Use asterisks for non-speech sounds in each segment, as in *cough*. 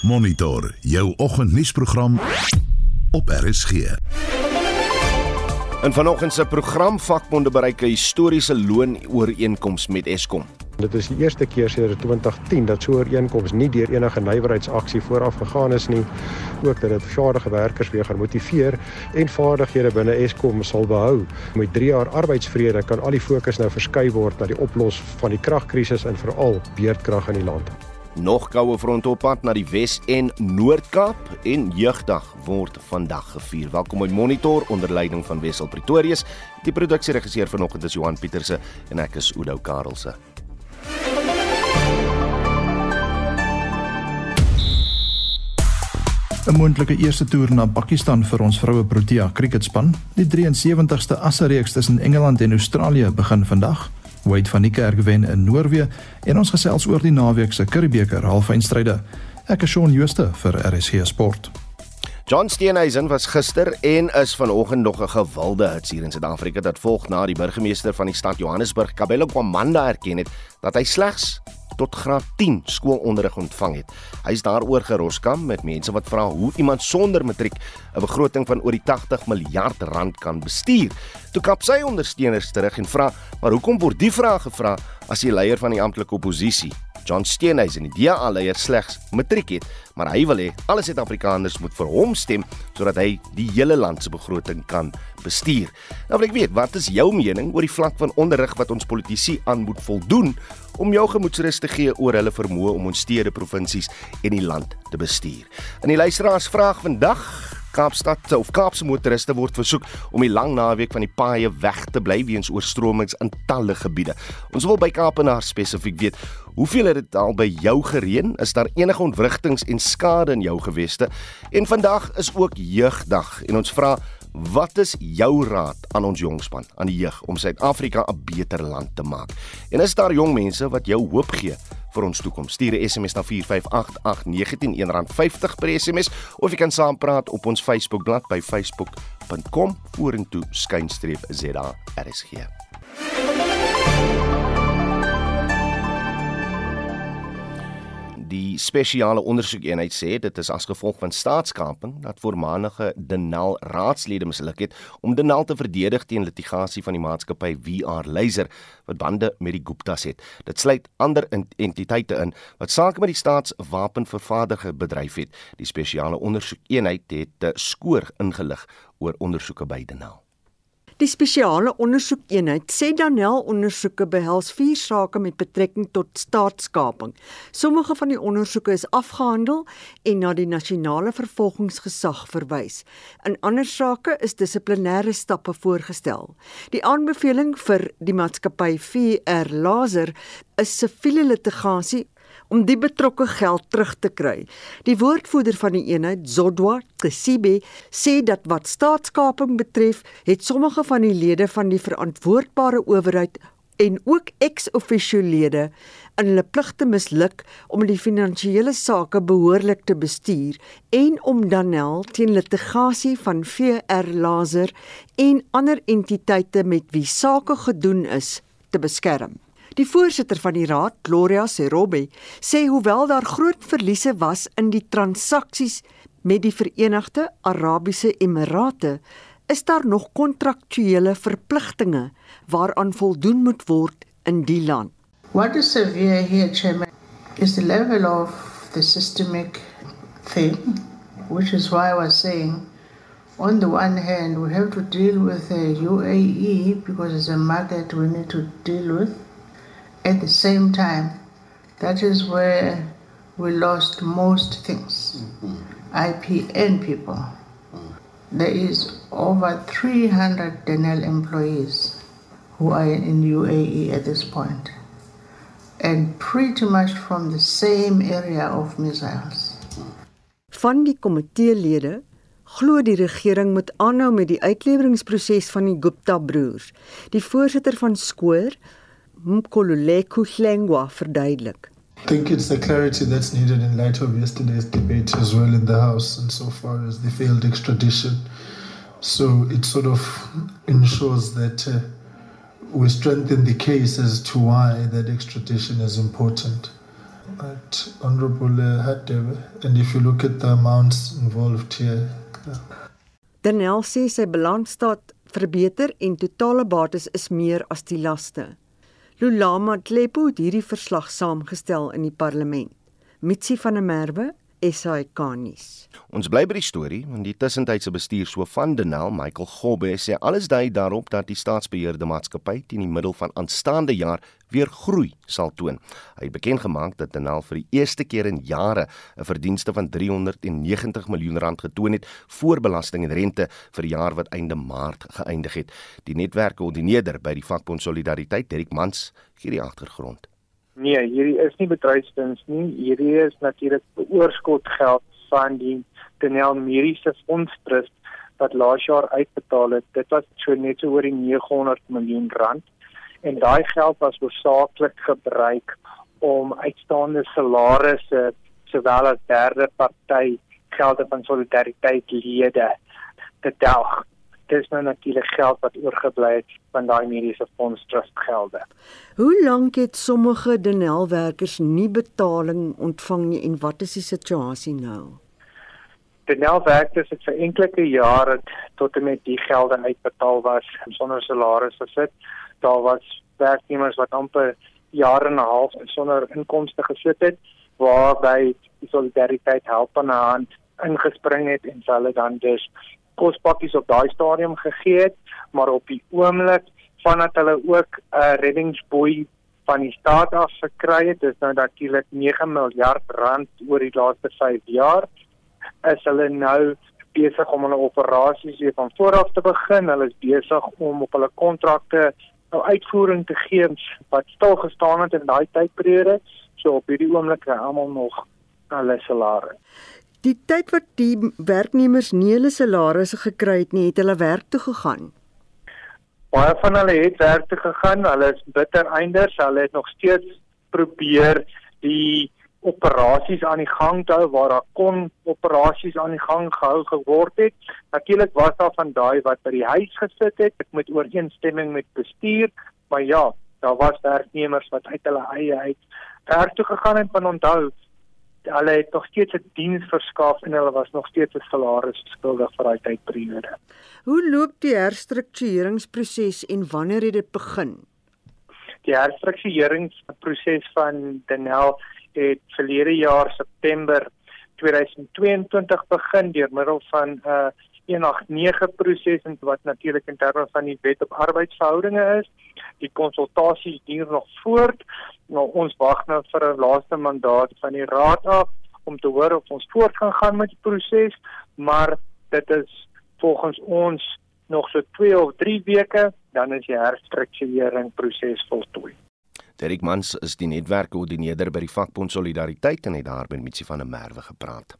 Monitor jou oggendnuusprogram op RSG. In vanoggend se program vakbonde bereik 'n historiese loonooreenkoms met Eskom. Dit is die eerste keer sedert 2010 dat so 'n ooreenkoms nie deur enige nywerheidsaksie vooraf gegaan is nie. Ook dat dit vaardige werkers weer gaan motiveer en vaardighede binne Eskom sal behou. Met 3 jaar arbeidsvrede kan al die fokus nou verskuif word na die oplos van die kragkrisis en veral beerdkrag in die land. Nog koue fronte op pad na die Wes en Noord-Kaap en Jeugdag word vandag gevier. Welkom by Monitor onder leiding van Wessel Pretorius. Die produksieregisseur vanoggend is Johan Pieterse en ek is Udo Karelse. 'n moontlike eerste toer na Pakistan vir ons vroue Protea kriketspan. Die 73ste assereeks tussen Engeland en Australië begin vandag. Wade van die Kerk wen in Noorwe en ons gesels oor die naweek se Curriebeeker halfeindstryde. Ek is Shaun Schuster vir RSG Sport. John Steenhuisen was gister en is vanoggend nog 'n gewilde hits hier in Suid-Afrika dat volg na die burgemeester van die stad Johannesburg, Kabelo Kwamanda erken het dat hy slegs tot graad 10 skoolonderrig ontvang het. Hy is daaroor geroskam met mense wat vra hoe iemand sonder matriek 'n begroting van oor die 80 miljard rand kan bestuur. Toe kap sy ondersteuners terug en vra, "Maar hoekom word die vraag gevra as die leier van die amptelike oppositie, John Steenhuisen, die DA leier slegs matriek het, maar hy wil hê alle Suid-Afrikaners moet vir hom stem sodat hy die hele land se begroting kan bestuur." Nou wil ek weet, wat is jou mening oor die vlak van onderrig wat ons politici aan moet voldoen om jou gemoedsrus te gee oor hulle vermoë om ons stede, provinsies en die land te bestuur. In die luisteraars vraag vandag Kaapstad of Kaapse motoriste word versoek om die lang naweek van die paaie weg te bly weens oorstromings in talle gebiede. Ons wil by Kaapenaar spesifiek weet, hoeveel het dit al by jou gereën? Is daar enige ontwrigtings en skade in jou geweste? En vandag is ook jeugdag en ons vra Wat is jou raad aan ons jongspan, aan die jeug om Suid-Afrika 'n beter land te maak? En is daar jong mense wat jou hoop gee vir ons toekoms? Stuur 'n SMS na 4588919 R50 per SMS of jy kan saampraat op ons Facebookblad by facebook.com vorentoe skynstreep ZARSG. Die spesiale ondersoekeenheid sê dit is as gevolg van staatskaping dat voormalige Denel raadslede misluk het om Denel te verdedig teen litigasie van die maatskappy VR Laser wat bande met die Guptas het. Dit sluit ander entiteite in wat sake met die staatswapenvervaardiger bedryf het. Die spesiale ondersoekeenheid het skoor ingelig oor ondersoeke by Denel. Die spesiale ondersoekeenheid sê Danel ondersoeke behels vier sake met betrekking tot staatskaping. Sommige van die ondersoeke is afgehandel en na die nasionale vervolgingsgesag verwys. In ander sake is dissiplinêre stappe voorgestel. Die aanbeveling vir die maatskappy VR Laser is siviele litigasie om die betrokke geld terug te kry. Die woordvoerder van die eenheid, Zodwa Tsibe, sê dat wat staatskaping betref, het sommige van die lede van die verantwoordbare owerheid en ook ex-officio lede in hulle pligte misluk om die finansiële sake behoorlik te bestuur en om Danel teen litigasie van VR Laser en ander entiteite met wie sake gedoen is te beskerm. Die voorsitter van die raad, Gloria Serobe, sê hoewel daar groot verliese was in die transaksies met die Verenigde Arabiese Emirate, is daar nog kontraktuele verpligtinge waaraan voldoen moet word in die land. What is severe here, Chairman, is the level of the systemic thing, which is why I was saying on the one hand, we have to deal with the UAE because it's a market we need to deal with. At the same time, that is where we lost most things mm-hmm. IP and people. Mm. There is over 300 Denel employees who are in UAE at this point, and pretty much from the same area of missiles. Van die komiteelede glo die regering moet aanhou met die uitleweringsproses van die Gupta broers. Die voorsitter van Skoor, Mkoluleko Hlengwa verduidelik. I think it's the clarity that's needed in light of yesterday's debate as well in the House and so far as the failed extradition. So it sort of ensures that uh, we strengthen the case as to why that extradition is important. Right, Honorable uh, Hadebe. And if you look at the amounts involved here. Yeah. Danel sê sy balansstaat verbeter en totale bates is meer as die laste. Lulama Tlepo het hierdie verslag saamgestel in die parlement. Mitsi van der Merwe SAK nuus. Ons bly by die storie want die tussentydse bestuurshoof van Denel, Michael Gobbe, sê alles dui daarop dat die staatsbeheerde maatskappy teen die middel van aanstaande jaar weer groei sal toon. Hy het bekend gemaak dat Denel vir die eerste keer in jare 'n verdienste van 390 miljoen rand getoon het voor belasting en rente vir die jaar wat einde Maart geëindig het. Die netwerkkoördineerder by die vakbond Solidariteit, Derek Mans, gee die agtergrond. Nee, hierdie is nie bedryfsdiens nie. Hierdie is natuurlik oorskot geld van die Denel Mediese Fonds Trust wat laas jaar uitbetaal het. Dit was so net so oor die 900 miljoen rand en daai geld was hoofsaaklik gebruik om uitstaande salarisse sowel as derde party gelde van solidariteit lede te delg dis nou natuurlik geld wat oorgebly het van daai mediese fonds trust gelde. Hoe lank het sommige Denel werkers nie betaling ontvang nie en wat is die situasie nou? Denel werkers het vir enkele jare tot en met die gelde uitbetaal was sonder salarisse gesit. Daar was werknemers wat amper jare en 'n half sonder inkomste gesit het waarby solidariteit help aan 'n hand ingespring het en hulle dan dus kospakkies op daai stadium gegee het, maar op die oomblik vandat hulle ook 'n uh, reddingsboei van die staat af gekry het, dis nou natuurlik 9 miljard rand oor die laaste 5 jaar, is hulle nou besig om hulle operasies weer van voor af te begin. Hulle is besig om op hulle kontrakte nou uitvoering te gee wat stil gestaan het in daai tydperiode. So op hierdie oomblik kry almal nog hulle salarisse. Die tyd wat die werknemers nie hulle salarisse gekry het nie, het hulle werk toe gegaan. Baie van hulle het werk toe gegaan. Hulle is bitter einders. Hulle het nog steeds probeer die operasies aan die gang hou waar daar kon operasies aan die gang gehou geword het. Natuurlik was daar van daai wat by die huis gesit het met ooreenstemming met bestuur, maar ja, daar was werknemers wat uit hulle eie uit werk toe gegaan het. Want onthou, hulle het nog steeds 'n diens verskaf en hulle was nog steeds 'n salaris skuldig vir daai tydperiode. Hoe loop die herstruktureringsproses en wanneer het dit begin? Die herstruktureringsproses van Denel het verlede jaar September 2022 begin deur middel van 'n uh, 189 proses en wat natuurlik in terme van die wet op arbeidsverhoudinge is. Die konsultasies duur nog voort. Nou ons wag nou vir 'n laaste mandaat van die raad af om te hoor of ons voort gaan gaan met die proses, maar dit is volgens ons nog so 2 of 3 weke dan is die herstrukturering proses voltooi. Derek Mans is die netwerkkoördineerder by die vakbond Solidariteit en het daar met Mitsi van der Merwe gepraat.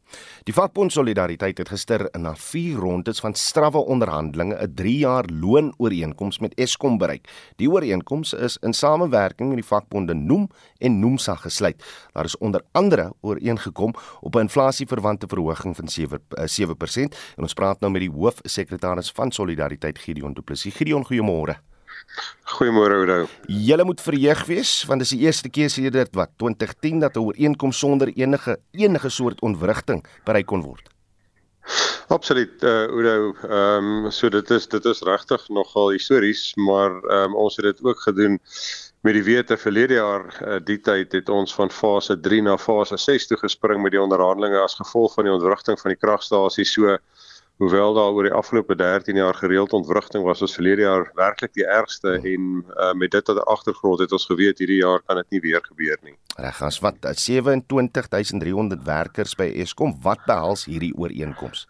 Die vakbond Solidariteit het gister na 4 rondes van strawwe onderhandelinge 'n 3-jaar loonooreenkoms met Eskom bereik. Die ooreenkoms is in samewerking met die vakbonde Noem en Noemsa gesluit. Daar is onder andere ooreengekom op 'n inflasieverwante verhoging van 7 7% eh, en ons praat nou met die hoofsekretaris van Solidariteit Gideon Du Plessis. Gideon, goeiemôre. Goeiemôre Oudo. Julle moet verheug wees want dis die eerste keer sedert wat 2010 dat 'n ooreenkoms sonder enige enige soort ontwrigting bereik kon word. Absoluut uh Oudo. Ehm um, so dit is dit is regtig nogal histories, maar ehm um, ons het dit ook gedoen met die wete verlede jaar uh, die tyd het ons van fase 3 na fase 6 toe gespring met die onderhandelinge as gevolg van die ontwrigting van die kragstasie so hoewel daar oor die afgelope 13 jaar gereeld ontwrigting was, was verlede jaar werklik die ergste en uh, met dit tot 'n agtergrond het ons geweet hierdie jaar kan dit nie weer gebeur nie. Reg, as wat 27300 werkers by Eskom, wat behels hierdie ooreenkoms?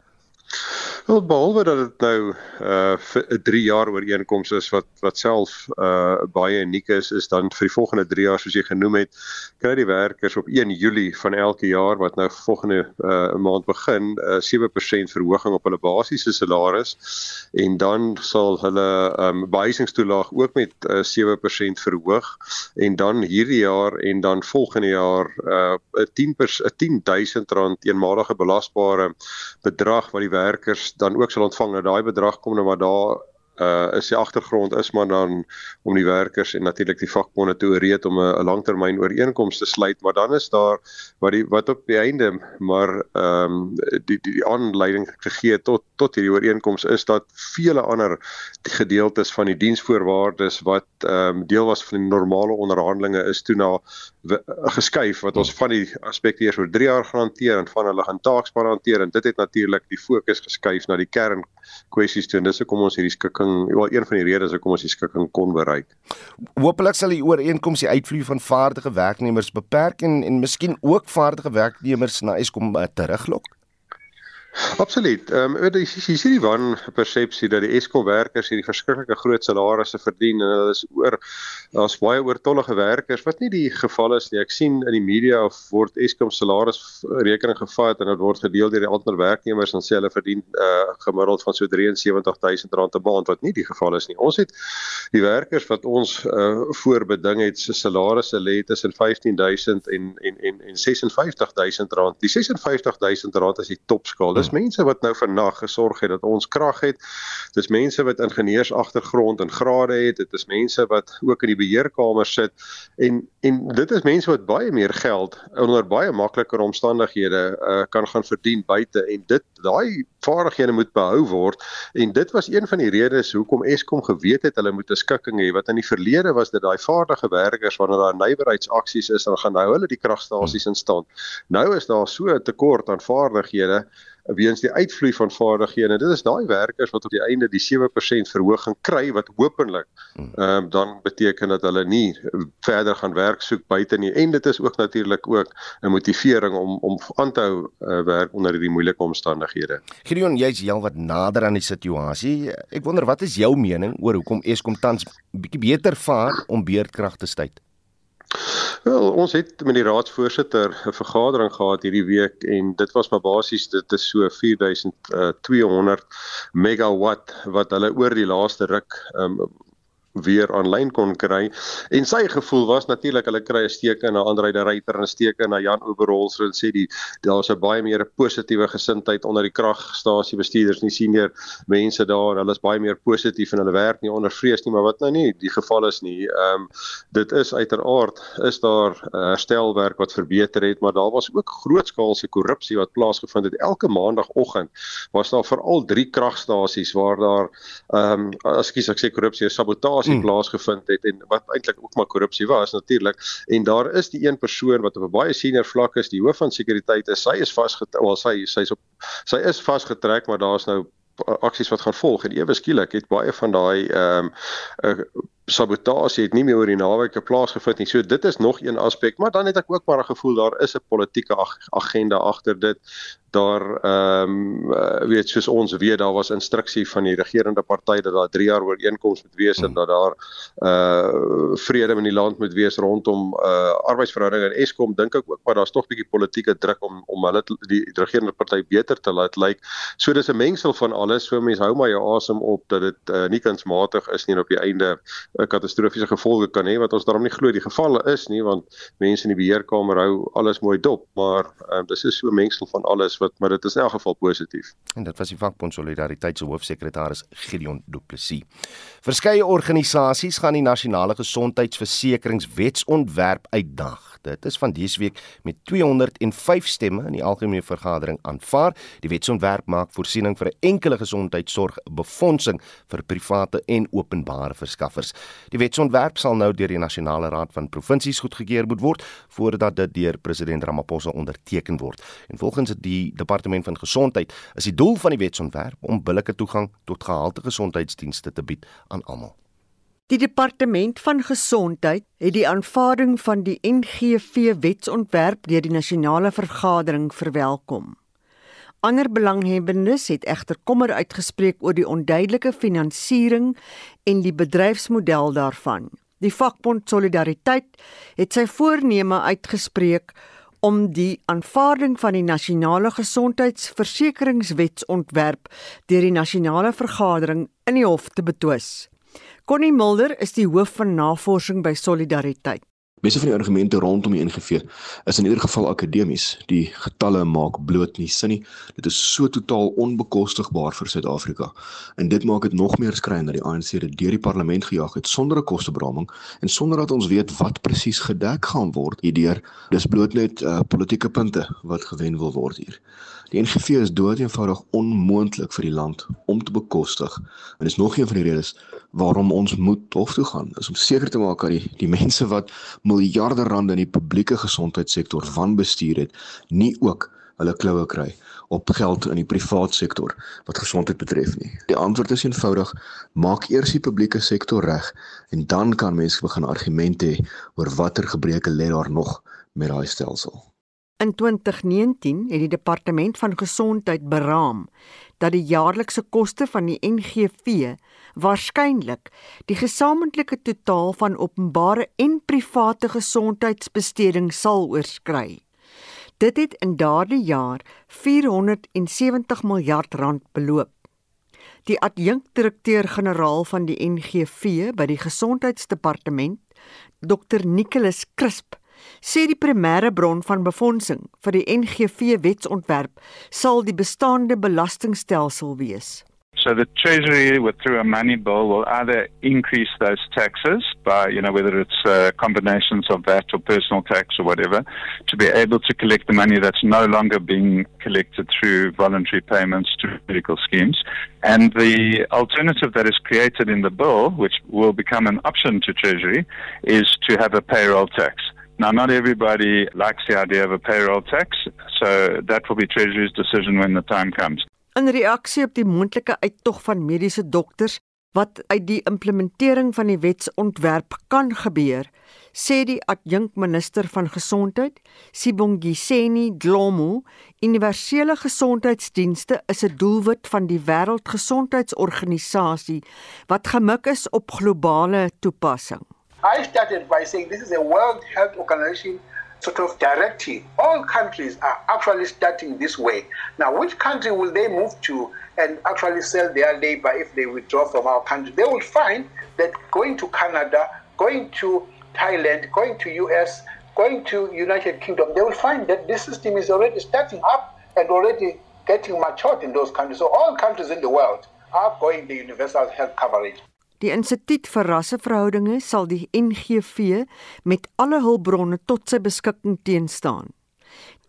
Wel behalwe dat dit nou uh vir 'n 3 jaar ooreenkoms is wat wat self uh baie uniek is, is dan vir die volgende 3 jaar soos jy genoem het, kry die werkers op 1 Julie van elke jaar wat nou volgende uh maand begin, 'n uh, 7% verhoging op hulle basiese salaris. En dan sal hulle um behuisingstoelaag ook met uh, 7% verhoog. En dan hierdie jaar en dan volgende jaar uh 'n 10 'n 10000 rand eenmalige belasbare bedrag wat die werkers dan ook sal ontvang. Nou daai bedrag kom nou maar daar uh is die agtergrond is maar dan om die werkers en natuurlik die vakbonde te ooreed om 'n langtermyn ooreenkoms te sluit, maar dan is daar wat die wat op die einde maar ehm um, die die, die aanleiding gegee tot tot hierdie ooreenkoms is dat vele ander gedeeltes van die diensvoorwaardes wat ehm um, deel was van die normale onderhandelinge is toe na geskuif wat ons van die aspekte eers oor 3 jaar gaan hanteer en van hulle gaan taakspan hanteer en dit het natuurlik die fokus geskuif na die kern kwessies toe en dis hoekom ons hierdie skikking wel een van die redes hoekom ons die skikking kon bereik. Hoopelik sal die ooreenkoms die uitvloei van vaardige werknemers beperk en en miskien ook vaardige werknemers na Eskom uh, teruglok. Absoluut. Ehm um, jy sien die wan persepsie dat die Eskom werkers hierdie verskriklike groot salarisse verdien en hulle is oor daar's baie oortollige werkers wat nie die geval is nie. Ek sien in die media of word Eskom salaris rekening gevat en dit word gedeel deur die ander werknemers en sê hulle verdien uh, gemiddeld van so 73000 rand 'n maand wat nie die geval is nie. Ons het die werkers wat ons uh, voorbeding het se salarisse lê tussen 15000 en en en en 56000 rand. Die 56000 rand is die topskaal Dis mense wat nou vannag gesorg het dat ons krag het. Dis mense wat ingenieurs agtergrond en grade het. Dit is mense wat ook in die beheerkamer sit en en dit is mense wat baie meer geld onder baie makliker omstandighede uh, kan gaan verdien buite en dit daai vaardighede moet behou word en dit was een van die redes hoekom Eskom geweet het hulle moet 'n skikking hê wat in die verlede was dat daai vaardige werkers wanneer daar nywerheidsaksies is dan gaan nou hulle die kragstasies in stand. Nou is daar so 'n tekort aan vaardighede weens die uitvloei van vaardighede. Dit is daai werkers wat op die einde die 7% verhoging kry wat hopelik hmm. ehm um, dan beteken dat hulle nie verder gaan werk soek buite nie. En dit is ook natuurlik ook 'n motivering om om aan te hou uh, werk onder hierdie moeilike omstandighede. Gideon, jy's heel wat nader aan die situasie. Ek wonder wat is jou mening oor hoekom Eskom tans bietjie beter vaar om beerdkrag te stuit? Wel, ons het met die raadsvoorsitter 'n vergadering gehad hierdie week en dit was maar basies dit is so 4200 megawatt wat hulle oor die laaste ruk um, weer aanlyn kon kry. En sy gevoel was natuurlik hulle kry 'n steek in 'n Andre de Ruyter en 'n steek in 'n Jan Oberholz en sê die daar's 'n baie meer positiewe gesindheid onder die kragstasie bestuurders en die senior mense daar. Hulle is baie meer positief en hulle werk nie onder vrees nie, maar wat nou nie die geval is nie. Ehm um, dit is uiteraard is daar uh, herstelwerk wat verbeter het, maar daar was ook grootskaalse korrupsie wat plaasgevind het. Elke maandagooggend was daar veral drie kragstasies waar daar ehm um, ekskuus ek sê korrupsie sabotasie arbitrasie mm. plaasgevind het en wat eintlik ook maar korrupsie was natuurlik en daar is die een persoon wat op 'n baie senior vlak is die hoof van sekuriteit is sy is vasgetrek wel sy sy's op sy is vasgetrek maar daar's nou aksies wat gaan volg en ewe skielik het baie van daai ehm um, uh, sabotasie het nie meer oor die naweek plaasgevind nie. So dit is nog een aspek, maar dan het ek ook maar 'n gevoel daar is 'n politieke ag agenda agter dit daar ehm um, weet soos ons weet daar was instruksie van die regerende party dat daar 3 jaar ooreenkoms moet wees en dat daar uh vrede in die land moet wees rondom uh arbeidsverhoudinge en Eskom dink ek ook maar daar's tog bietjie politieke druk om om hulle die, die regerende party beter te laat lyk. Like. So dis 'n mengsel van alles. So mense hou maar jou asem op dat dit uh, nie kunsmatig is nie en op die einde 'n katastrofiese gevolge kan hê wat ons daarom nie glo die gevalle is nie want mense in die beheerkamer hou alles mooi dop, maar uh, dis is so 'n mengsel van alles wat maar dit is in elk geval positief. En dit was die vakbond solidariteit se hoofsekretaris Gideon Du Plessis. Verskeie organisasies gaan die nasionale gesondheidsversekeringswetsontwerp uitdag. Dit is van dese week met 205 stemme in die algemene vergadering aanvaar. Die wetsontwerp maak voorsiening vir 'n enkele gesondheidsorgbefondsing vir private en openbare verskaffers. Die wetsontwerp sal nou deur die Nasionale Raad van Provinsies goedgekeur moet word voordat dit deur president Ramaphosa onderteken word. En volgens die Departement van Gesondheid is die doel van die wetsontwerp om billike toegang tot gehalte gesondheidsdienste te bied aan almal. Die departement van gesondheid het die aanvaarding van die NGV wetsontwerp deur die nasionale vergadering verwelkom. Ander belanghebbendes het egter kommer uitgespreek oor die onduidelike finansiering en die bedryfsmodel daarvan. Die vakbond Solidariteit het sy voorneme uitgespreek om die aanvaarding van die nasionale gesondheidsversekeringswetsontwerp deur die nasionale vergadering in die hof te betwis. Connie Mulder is die hoof van navorsing by Solidariteit. Meeste van die argumente rondom die NGV is in ieder geval akademies. Die getalle maak bloot nie sin nie. Dit is so totaal onbekostigbaar vir Suid-Afrika. En dit maak dit nog meer skreiend dat die ANC dit deur die parlement gejaag het sonder 'n kosteberaming en sonder dat ons weet wat presies gedek gaan word hierdeur. Dis bloot net uh, politieke punte wat gewen wil word hier. Die NGV is doeteenvoudig onmoontlik vir die land om te bekostig. En dis nog een van die redes waarom ons moet hof toe gaan, is om seker te maak dat die die mense wat miljarde rande in die publieke gesondheidssektor wanbestuur het, nie ook hulle kloue kry op geld in die privaat sektor wat gesondheid betref nie. Die antwoord is eenvoudig: maak eers die publieke sektor reg en dan kan mense begin argumente oor watter gebreke lê daar nog met daai stelsel. In 2019 het die departement van gesondheid beraam dat die jaarlikse koste van die NGV waarskynlik die gesamentlike totaal van openbare en private gesondheidsbesteding sal oorskry. Dit het in daardie jaar 470 miljard rand beloop. Die adjunkdirekteur-generaal van die NGV by die gesondheidsdepartement, Dr Nicholas Crisp, sê die primêre bron van befondsing vir die NGV wetsontwerp sal die bestaande belastingstelsel wees. So the Treasury, with through a money bill, will either increase those taxes by, you know, whether it's uh, combinations of that or personal tax or whatever, to be able to collect the money that's no longer being collected through voluntary payments to medical schemes. And the alternative that is created in the bill, which will become an option to Treasury, is to have a payroll tax. Now, not everybody likes the idea of a payroll tax, so that will be Treasury's decision when the time comes. In reaksie op die moontlike uittog van mediese dokters wat uit die implementering van die wetsontwerp kan gebeur, sê die adjunkminister van gesondheid, Sibongiseni Dlomo, universele gesondheidsdienste is 'n doelwit van die Wêreldgesondheidsorganisasie wat gemik is op globale toepassing. I started by saying this is a World Health Organization sort of directive. All countries are actually starting this way. Now, which country will they move to and actually sell their labor if they withdraw from our country? They will find that going to Canada, going to Thailand, going to US, going to United Kingdom, they will find that this system is already starting up and already getting matured in those countries. So all countries in the world are going the universal health coverage. Die Instituut vir Rasseverhoudinge sal die NGV met alle hulpbronne tot sy beskikking teenstaan.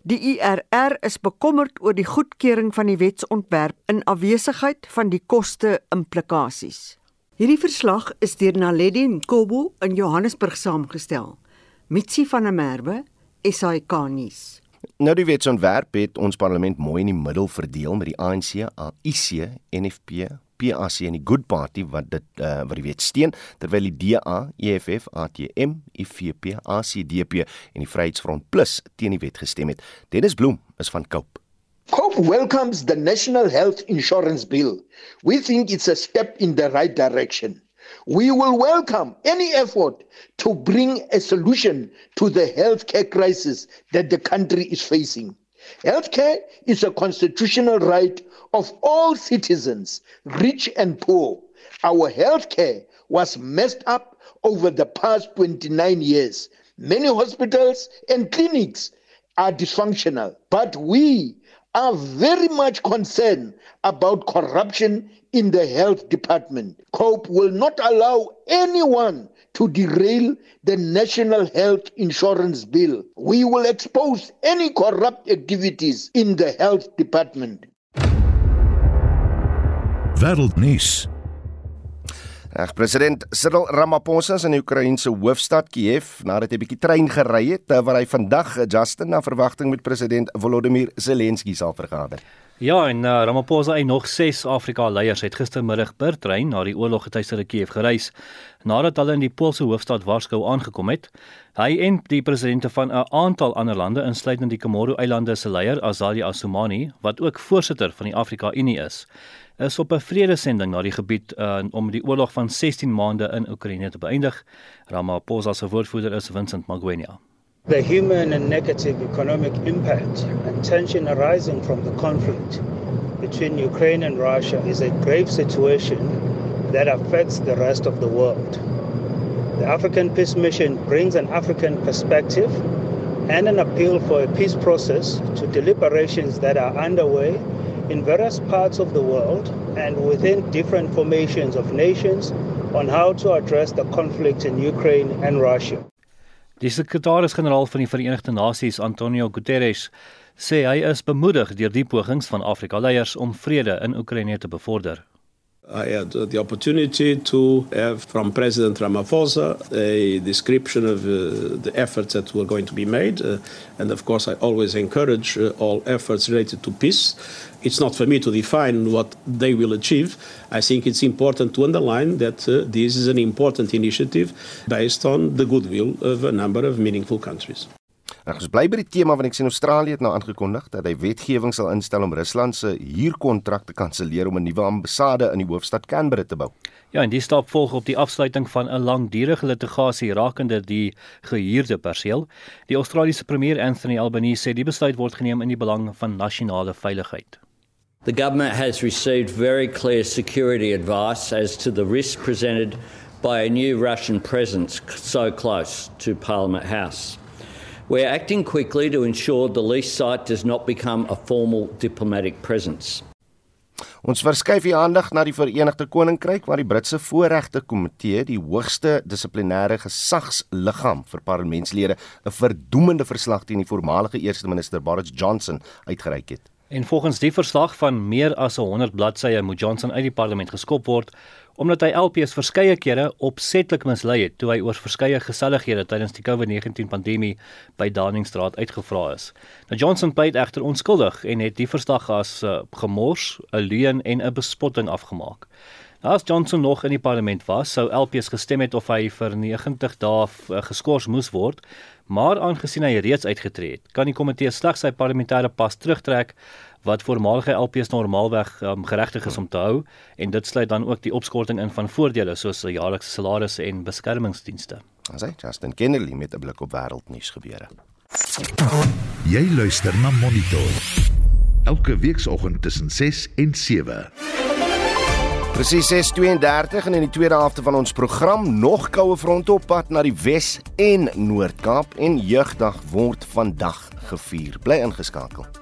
Die IRR is bekommerd oor die goedkeuring van die wetsontwerp in afwesigheid van die koste-implikasies. Hierdie verslag is deur Naledi Nkobo in Johannesburg saamgestel. Mitsi van der Merwe, SAK nuus. Nou die wetsontwerp het ons parlement mooi in die middel verdeel met die ANC, AIC, NFP, PAC en die Good Party wat dit uh, wat die wet steun terwyl die DA, EFF, ATM, IFP, ACDP en die Vryheidsfront Plus teen die wet gestem het. Dennis Bloem is van Cope. Cope welcomes the National Health Insurance Bill. We think it's a step in the right direction. We will welcome any effort to bring a solution to the healthcare crisis that the country is facing. Healthcare is a constitutional right of all citizens, rich and poor. Our healthcare was messed up over the past 29 years. Many hospitals and clinics are dysfunctional, but we are very much concerned about corruption in the health department. COPE will not allow anyone to derail the National Health Insurance Bill. We will expose any corrupt activities in the health department. Wêreldnuus. Reg president Cyril Ramaphosa in die Oekraïense hoofstad Kiev nadat hy 'n bietjie trein gery het waar hy vandag Justin na verwagting met president Volodymyr Zelensky sal vergader. Ja, en uh, Ramaphosa en nog 6 Afrika leiers het gistermiddag per trein na die oorloggetuieerde Kiev gereis nadat hulle in die Poolse hoofstad Warskou aangekom het. Hy en die presidente van 'n aantal ander lande, insluitend die Komodo-eilande se leier Azali Assoumani, wat ook voorsitter van die Afrika Unie is, is op 'n vredesending na die gebied uh, om die oorlog van 16 maande in Oekraïne te beëindig. Ramaphosa se woordvoerder is Vincent Magwenya. The human and negative economic impact and tension arising from the conflict between Ukraine and Russia is a grave situation that affects the rest of the world. The African Peace Mission brings an African perspective and an appeal for a peace process to deliberations that are underway in various parts of the world and within different formations of nations on how to address the conflict in Ukraine and Russia. Die sekretaris-generaal van die Verenigde Nasies, Antonio Guterres, sê hy is bemoedig deur die pogings van Afrika-leiers om vrede in Oekraïne te bevorder. I had the opportunity to have from President Ramaphosa a description of uh, the efforts that were going to be made. Uh, and of course, I always encourage uh, all efforts related to peace. It's not for me to define what they will achieve. I think it's important to underline that uh, this is an important initiative based on the goodwill of a number of meaningful countries. Nou ons bly by die tema want ek sien Australië het nou aangekondig dat hy wetgewing sal instel om Rusland se huurkontrak te kanselleer om 'n nuwe ambassade in die hoofstad Canberra te bou. Ja, en die stap volg op die afsluiting van 'n langdurige litigasie rakende die gehuurde perseel. Die Australiese premier Anthony Albanese sê die besluit word geneem in die belang van nasionale veiligheid. The government has received very clear security advice as to the risk presented by a new Russian presence so close to Parliament House. We're acting quickly to ensure the lease site does not become a formal diplomatic presence. Ons verskuif die aandag na die Verenigde Koninkryk waar die Britse Voorregte Komitee, die hoogste dissiplinêre gesagsliggaam vir parlementslede, 'n verdoemende verslag teen die voormalige eerste minister Boris Johnson uitgereik het. En volgens die verslag van meer as 100 bladsye moet Johnson uit die parlement geskop word omdat hy LPS verskeie kere opsetlik mislei het toe hy oor verskeie gesellighede tydens die COVID-19 pandemie by Downingstraat uitgevra is. Nou Johnson pleit egter onskuldig en het die verslag as uh, gemors, 'n leuen en 'n bespotting afgemaak. Nou as Johnson nog in die parlement was, sou LPS gestem het of hy vir 90 dae uh, geskort moes word, maar aangesien hy reeds uitgetree het, kan die komitee slegs sy parlementêre pas terugtrek wat voormalige LPs normaalweg um, geregtig is om te hou en dit sluit dan ook die opskorting in van voordele soos jaarlikse salaris en beskermingsdienste. As hy Justin Kennedy met 'n blik op wêreldnuus gebeure. Jy luister na Monitor. Elke weekoggend tussen 6 en 7. Presies 6:32 en in die tweede helfte van ons program nog koue fronte op pad na die Wes en Noord-Kaap en jeugdag word vandag gevier. Bly ingeskakel.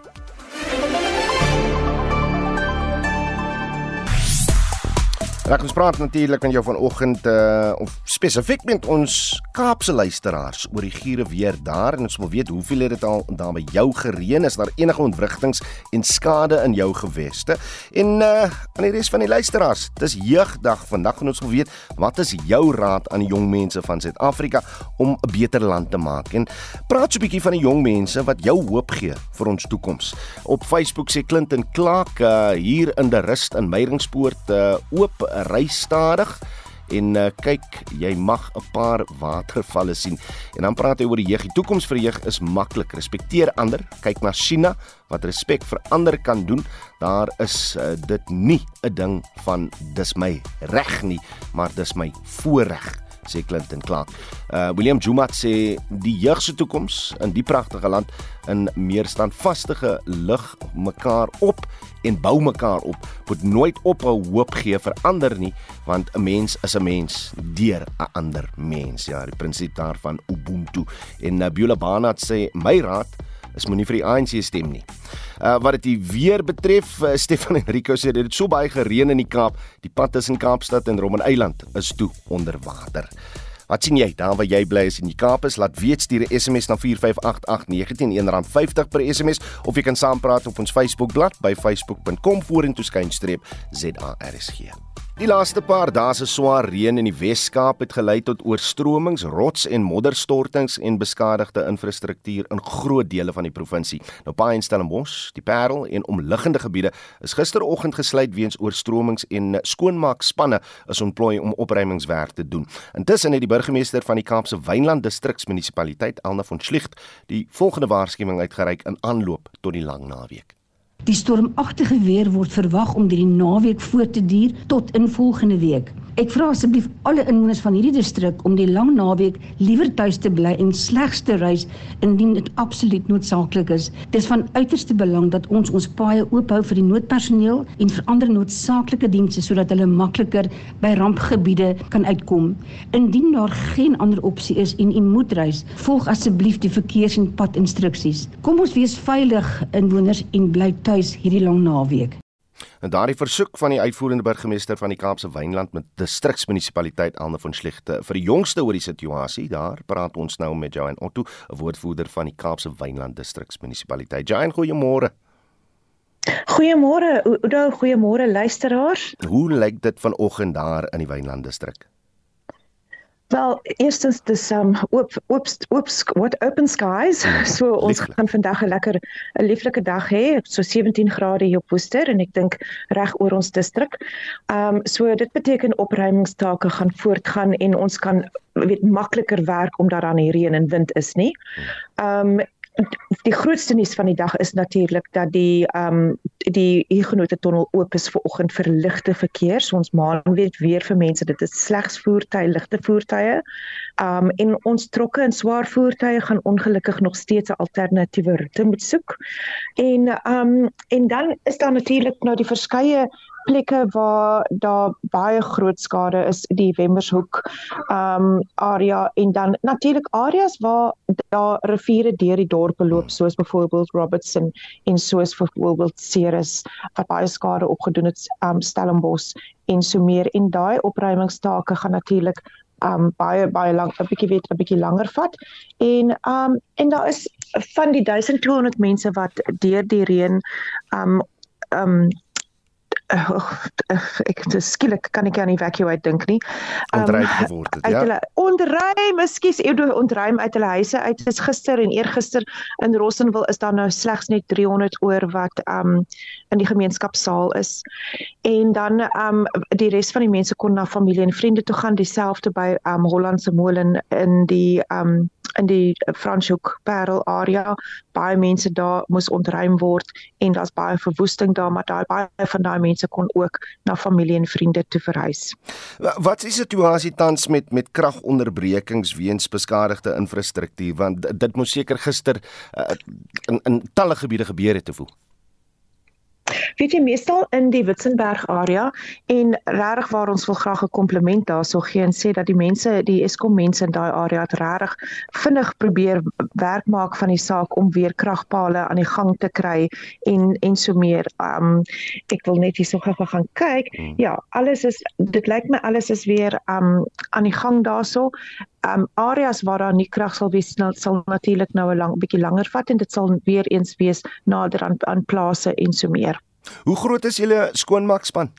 Ek ons praat natuurlik met jou vanoggend uh of spesifiek met ons Kaapse luisteraars oor die giere weer daar. En ons wil weet hoeveel het dit al daar by jou gereën? Is daar enige ontwrigtings en skade in jou geweste? En uh aan die res van die luisteraars dis jeugdag vandag en ons wil weet wat is jou raad aan die jong mense van Suid-Afrika om 'n beter land te maak? En praat so 'n bietjie van die jong mense wat jou hoop gee vir ons toekoms op Facebook sê Clinton Clark uh hier in die rust in Meyringspoort uh oop ry stadig en uh, kyk jy mag 'n paar watervalle sien. En dan praat hy oor die jeug. Die toekoms vir jeug is maklik respekteer ander. Kyk na China. Wat respek vir ander kan doen daar is uh, dit nie 'n ding van dis my reg nie maar dis my voorreg sê Clinton Clark. Uh William Jumat sê die jeug se toekoms in die pragtige land in meer standvaste lig mekaar op en bou mekaar op. Moet nooit ophou hoop gee vir ander nie, want 'n mens is 'n mens deur 'n ander mens. Ja, die prinsip daarvan Ubuntu. En Nabula Banat sê my raad is moenie vir die ANC stem nie. Uh wat dit weer betref, uh, *laughs* Stefan Enrico sê dit het so baie gereën in die Kaap, die pad tussen Kaapstad en Robben Eiland is toe onder water. Wat sien jy daar waar jy bly is in die Kaap is? Laat weet stuur 'n SMS na 4588919 R50 per SMS of jy kan saampraat op ons Facebookblad by facebook.com vorentoe skynstreep ZARSG. Die laaste paar dae se swaar reën in die Wes-Kaap het gelei tot oorstromings, rots en modderstortings en beskadigde infrastruktuur in groot dele van die provinsie. Nou Paai en Stellenbosch, die Parel en omliggende gebiede is gisteroggend gesluit weens oorstromings en skoonmaakspanne is ontplooi om opruimingswerk te doen. Intussen het die burgemeester van die Kaapse Wynland distriksmunisipaliteit, Elna von Schlicht, die volgende waarskuwing uitgereik in aanloop tot die lang naweek. Die stormagtige weer word verwag om die naweek voort te duur tot in volgende week. Ek vra asseblief alle inwoners van hierdie distrik om die lang naweek liewer tuis te bly en slegs te reis indien dit absoluut noodsaaklik is. Dit is van uiterste belang dat ons ons paaie oop hou vir die noodpersoneel en vir ander noodsaaklike dienste sodat hulle makliker by rampgebiede kan uitkom. Indien daar geen ander opsie is en u moet reis, volg asseblief die verkeers- en padinstruksies. Kom ons wees veilig inwoners en bly tuis hierdie lang naweek. En daardie versoek van die uitvoerende burgemeester van die Kaapse Wynland met distriksmunisipaliteit Anne van Schlichte vir die jongste oor die situasie daar praat ons nou met Joan Otto, 'n woordvoerder van die Kaapse Wynland distriksmunisipaliteit. Joan, goeiemôre. Goeiemôre, Oudo, goeiemôre luisteraars. Hoe lyk dit vanoggend daar in die Wynland distrik? Wel, eerstens dis um oop oop oop what open skies. *laughs* So ons Lieflik. gaan vandag 'n lekker 'n lieflike dag hê, so 17 grade hier op Woester en ek dink reg oor ons distrik. Um so dit beteken opruimingstake gaan voortgaan en ons kan weet makliker werk omdat daar nie reën en wind is nie. Um die grootste nuus van die dag is natuurlik dat die ehm um, die Huguenot tunnel oop is vir oggend vir ligte verkeer. So ons maan weet weer vir mense dit is slegs voertuie, ligte voertuie. Ehm um, en ons trokke en swaar voertuie gaan ongelukkig nog steeds 'n alternatiewe roete moet soek. En ehm um, en dan is daar natuurlik nou die verskeie plekke waar daar baie groot skade is die Wemmershoek um area en dan natuurlik areas waar daar riviere deur die dorpe loop soos byvoorbeeld Robertson en soos byvoorbeeld Ceres wat baie skade opgedoen het um Stellenbosch en so meer en daai opruimingstake gaan natuurlik um baie baie lank 'n bietjie weet 'n bietjie langer vat. En um en daar is van die 1200 mense wat deur die reën um um ek skielik kan ek aan evacuate dink nie. Um, ontruim geword het, ja. Hulle ontruim, ekskuus, ek doen ontruim uit hulle huise uit. Dis gister en eergister in Rossenwil is daar nou slegs net 300 oor wat um in die gemeenskapsaal is. En dan um die res van die mense kon na familie en vriende toe gaan, dieselfde by um Hollandse Molen in die um in die Franshoek Parel area baie mense daar moes ontruim word en daar's baie verwoesting daar maar daai baie van daai mense kon ook na familie en vriende toe verhuis. Wat is die situasie tans met met kragonderbrekings weens beskadigde infrastruktuur want dit moes seker gister uh, in in talle gebiede gebeur het te voel. Weet jy meestal in die Witzenberg area en regtig waar ons wil graag 'n kompliment daarso gee en sê dat die mense, die Eskom mense in daai area het regtig vinnig probeer werk maak van die saak om weer kragpale aan die gang te kry en en so meer. Um ek wil net hierso gou gaan kyk. Hmm. Ja, alles is dit lyk my alles is weer um aan die gang daarso. Um areas waar daar nie krag sal wees sal, sal natuurlik nou 'n lang bietjie langer vat en dit sal weer eens wees nader aan aan plase en so meer. Hoe groot is julle skoonmaakspan?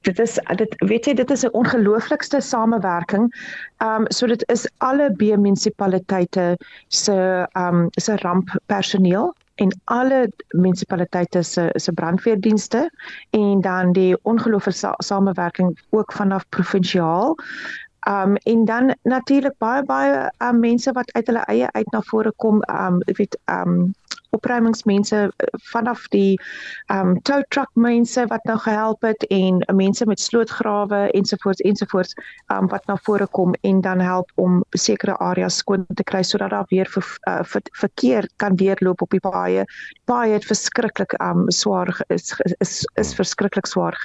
Dit is dit weet jy dit is 'n ongelooflikste samewerking. Ehm um, so dit is alle B munisipaliteite se ehm um, se ramppersoneel en alle munisipaliteite se se brandweerdienste en dan die ongelooflike sa samewerking ook vanaf provinsiaal. Um en dan natuurlik baie baie um, mense wat uit hulle eie uit na vore kom um ek weet um opruimingsmense eh, vanaf die um tow truck mense wat nou gehelp het en mense met slootgrawe ensovoorts ensovoorts um wat na vore kom en dan help om sekere areas skoon te kry sodat daar weer ver, uh, ver, verkeer kan deurloop op die paaie. Paaie het verskriklik um swaar is is is, is verskriklik swaar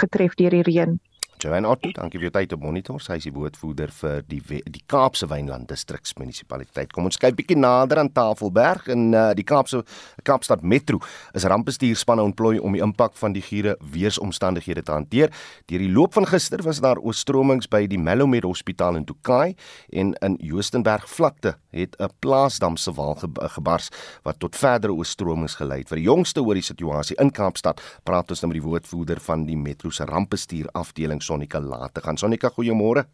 getref deur die reën. Joanne Otto, dankie vir jou tyd op Monitor. Sy is die woordvoerder vir die die Kaapse Wynland distriksmunisipaliteit. Kom ons kyk bietjie nader aan Tafelberg in uh, die Kaapse Kaapstad Metro. Is rampbestuurspanne ontplooi om die impak van die giere weeromstandighede te hanteer. Deur die loop van gister was daar oorstromings by die Mellomed Hospitaal in Tokai en in Joostenberg vlakte het 'n plaasdam se wal gebars wat tot verdere oorstromings gelei het. Vir die jongste oor die situasie in Kaapstad praat ons nou met die woordvoerder van die Metro se rampbestuur afdeling Sonika laat te gaan. Sonika, goeiemôre.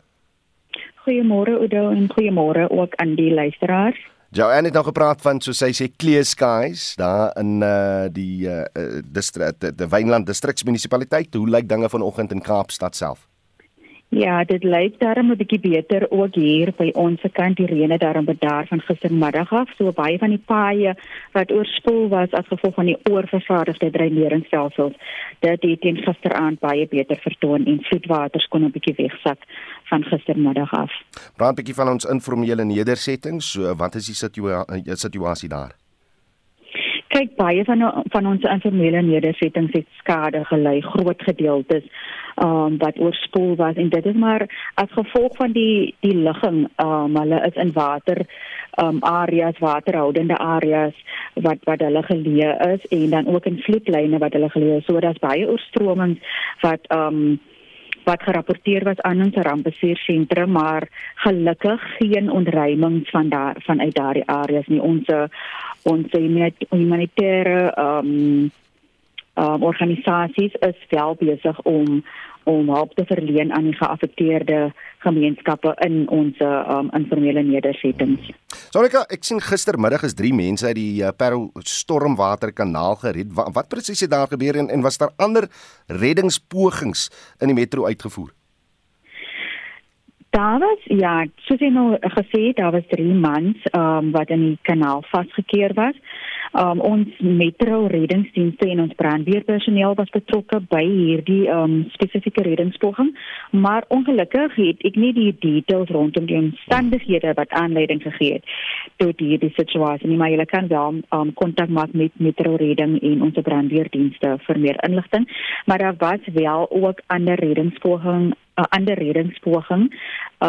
Goeiemôre Oudo en goeiemôre ook aan die luisteraars. Ja, en het nou gepraat van soos hy sê clear skies daar in uh die uh distrik die, die Wynland distriksmunisipaliteit. Hoe lyk dinge vanoggend in Kaapstad self? Ja, dit lyk daarom 'n bietjie beter ook hier by ons kant die reën het daarom bedaar van gistermiddag af. So baie van die paaie wat oorspoel was as gevolg van die oorvervaardigde dreineringsstelsels, dit het teen gisteraand baie beter vertoon en vloedwaters kon 'n bietjie wegsak van gistermiddag af. Praat 'n bietjie van ons informele nedersettings. So wat is die situa situasie daar? Kyk baie van van ons informele nedersettings het skade gely groot gedeeltes um, wat oorspoel was. En dit is maar as gevolg van die die ligging um, hulle is in water um, areas waterhoudende areas wat wat hulle geleë is en dan ook in vloedlyne wat hulle geleë is. So daar's baie oorstromings wat um, wat gerapporteer was aan ons rampbestuursentrum maar gelukkig geen ontruimings van daar vanuit daardie areas nie. Ons ons humanitêre ehm um, um, organisasies is wel besig om om hulp te verleen aan die geaffekteerde gemeenskappe in ons um, informele nedersettings. Sonika, ek sien gistermiddag is 3 mense uit die uh, Parel stormwaterkanaal gered. Wat, wat presies het daar gebeur en, en was daar ander reddingspogings in die metro uitgevoer? Daar was ja, soos jy nou gesê het, daar was 3 mans um, wat in die kanaal vasgekeer was. Um, ons metro reddingsdienste en ons brandweerpersoneel was betrokke by hierdie um, spesifieke reddingspoging, maar ongelukkig het ek nie die details rondom die omstandighede wat aanleiding gegee het tot hierdie situasie nie, maar jy kan wel um, kontak maak met metro redding en ons brandweerdienste vir meer inligting, maar daar was wel ook ander reddingspoging 'n ander reddingspoging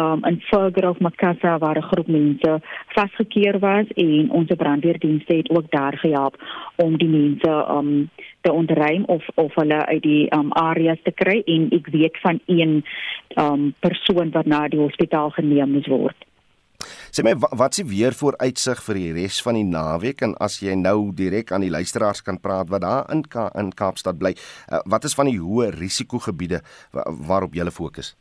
um in Fergrove Makassa waar 'n groep mense vasgekeer was en ons brandweerdienste het ook daar gehelp om die mense um te ontruim of of hulle uit die um areas te kry en ek weet van een um persoon wat na die hospitaal geneem moes word. Sê my wat s'ie weer vooruitsig vir die res van die naweek en as jy nou direk aan die luisteraars kan praat wat daar in Ka in Kaapstad bly, uh, wat is van die hoë risikogebiede waarop jy fokus?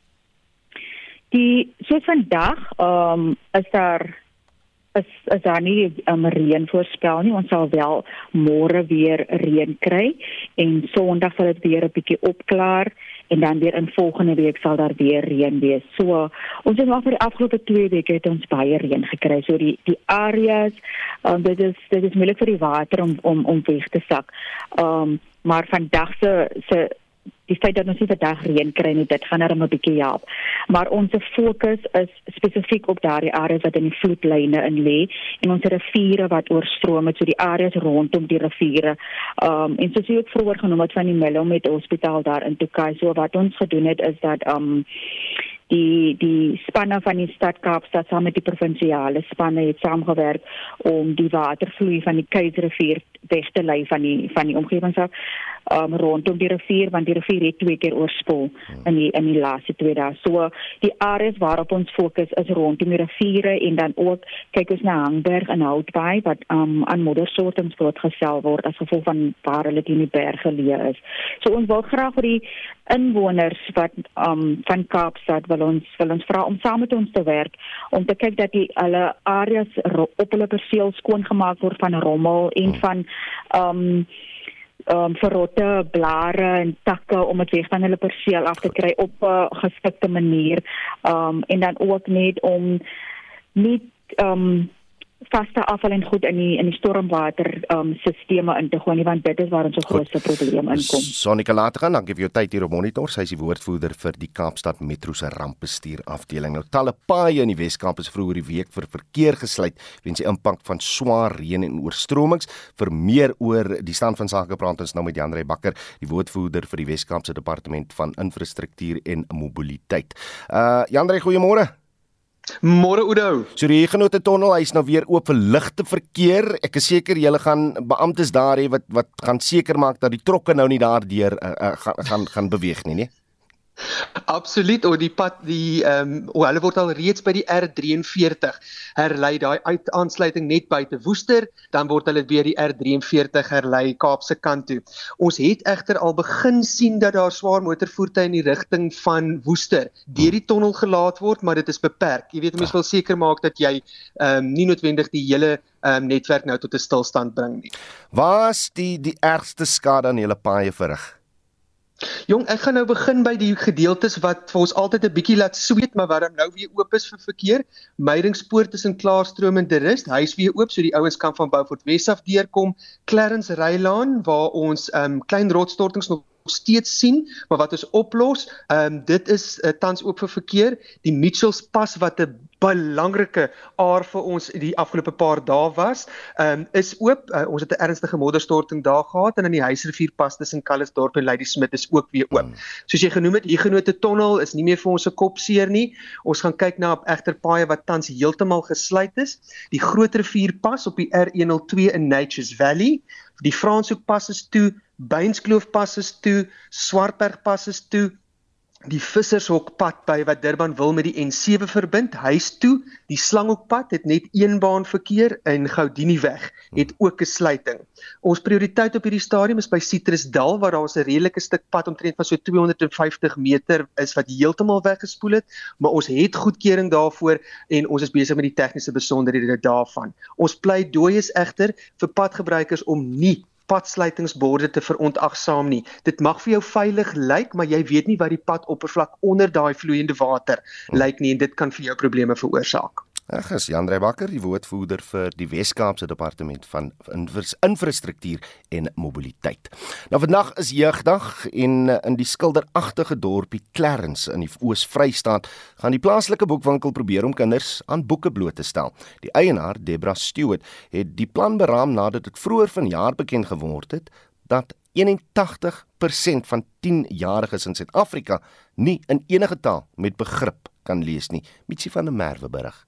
Die so vandag ehm um, is daar is is daar nie 'n um, reën voorspel nie. Ons sal wel môre weer reën kry en Sondag sal dit weer 'n bietjie opklaar en dan weer in volgende week sal daar weer reën wees. So ons het maar vir die afgelope 2 weke het ons baie reën gekry. So die die areas um, dit is dit is moeilik vir die water om om om weg te sak. Ehm um, maar vandag se se die feit dat ons nie vandag reën kry nie, dit gaan net 'n bietjie help. Maar ons fokus is spesifiek op daardie areas wat in vloedlyne in lê en ons riviere wat oorstroom het, so die areas rondom die riviere. Um en soos jy ook vroeër genoem het van die Mellow met hospitaal daar in Tukai, so wat ons gedoen het is dat um die die spanne van die stad Kaapstad saam met die provinsiale spanne het saamgewerk om die watervloei van die Keisrivier weg te lei van die van die omgewing af um, rondom die rivier want die rivier het twee keer oorspoel in die in die laaste twee dae. So die areas waarop ons fokus is rondom die riviere en dan ook kyk ons na Hangberg en Houtbaai wat um, aan moddersoortings blootgestel word as gevolg van waar hulle in die berge leë is. So ons wil graag vir die inwoners wat um, van Kaapstad wil ons wil ons vra om saam met ons te werk om te kyk dat die alle areas op hulle perseel skoon gemaak word van rommel en van um um verrotte blare en takke om dit weg van hulle perseel af te kry op 'n geskikte manier. Um en dan ook net om nie um vaste afval en goed in die in die stormwater um sisteme in te gooi nie want dit is waar ons se grootste probleem inkom. Sonika later gaan dan gee jy tyd hier op monitor. Sy is die woordvoerder vir die Kaapstad Metro se rampbestuur afdeling. Nou talle paaie in die Wes-Kaap is vroeër die week vir verkeer gesluit weens die impak van swaar reën en oorstromings. Vir meer oor die stand van sake praat ons nou met Jan Rey Bakker, die woordvoerder vir die Wes-Kaapse Departement van Infrastruktuur en Mobiliteit. Uh Jan Rey, goeiemôre. Môre Oudo. So die Huguenot tunnel hy's nou weer oop vir ligte verkeer. Ek is seker julle gaan beamptes daar hê wat wat gaan seker maak dat die trokke nou nie daardeur uh, uh, gaan gaan gaan beweeg nie, nee. Absoluut, of die pad die ehm um, oh, hulle word al reeds by die R43 herlei daai uit aansluiting net buite Woester, dan word hulle weer die R43 herlei Kaapse kant toe. Ons het egter al begin sien dat daar swaar motorvoertuie in die rigting van Woester deur die tonnel gelaat word, maar dit is beperk. Jy weet mense wil seker maak dat jy ehm um, nie noodwendig die hele ehm um, netwerk nou tot 'n stilstand bring nie. Waar's die die ergste skade aan julle paaie verrig? Jong, ek gaan nou begin by die gedeeltes wat vir ons altyd 'n bietjie laat sweet, maar wat nou weer oop is vir verkeer. Meiringspoort tussen Klaarstroom en Derust, hy's weer oop, so die ouens kan van Beaufort Wes af deurkom. Clarence Rylaan waar ons um klein rotsstortings nog steeds sien, maar wat ons oplos, ehm um, dit is uh, tans oop vir verkeer. Die Mitchells pas wat 'n belangrike aar vir ons die afgelope paar dae was, um, is oop. Uh, ons het 'n ernstige modderstorting daar gehad en in die Huisrivier pas tussen Calisdorp en Lady Smith is ook weer oop. Mm. Soos jy genoem het, Huguenot Tunnel is nie meer vir ons se kop seer nie. Ons gaan kyk na op egter paaie wat tans heeltemal gesluit is. Die Groot Rivier pas op die R102 in Nature's Valley. Die Franshoek pas is toe Beinskloof pas is toe, Swartberg pas is toe. Die Vissershokpad by wat Durban wil met die N7 verbind, hy's toe. Die Slanghokpad het net een baan verkeer in Goudienieweg het ook 'n sluiting. Ons prioriteit op hierdie stadium is by Citrusdal waar daar 'n redelike stuk pad omtrent van so 250 meter is wat heeltemal weggespoel het, maar ons het goedkeuring daarvoor en ons is besig met die tegniese besonderhede daarvan. Ons pleidooi is egter vir padgebruikers om nie padsluitingsborde te verontagsaam nie. Dit mag vir jou veilig lyk, maar jy weet nie wat die padoppervlak onder daai vloeiende water hmm. lyk nie en dit kan vir jou probleme veroorsaak. Ag, is Jan Reybakker, die woordvoerder vir die Wes-Kaapse Departement van Infrastruktuur en Mobiliteit. Nou vandag is jeugdag en in die skilderagtige dorpie Clarence in die Oos-Vrystaat gaan die plaaslike boekwinkel probeer om kinders aan boeke bloot te stel. Die eienaar, Debra Stewart, het die plan beraam nadat dit vroeër vanjaar bekend geword het dat 81% van 10-jariges in Suid-Afrika nie in enige taal met begrip kan lees nie. Mitsi van der Merwe berig.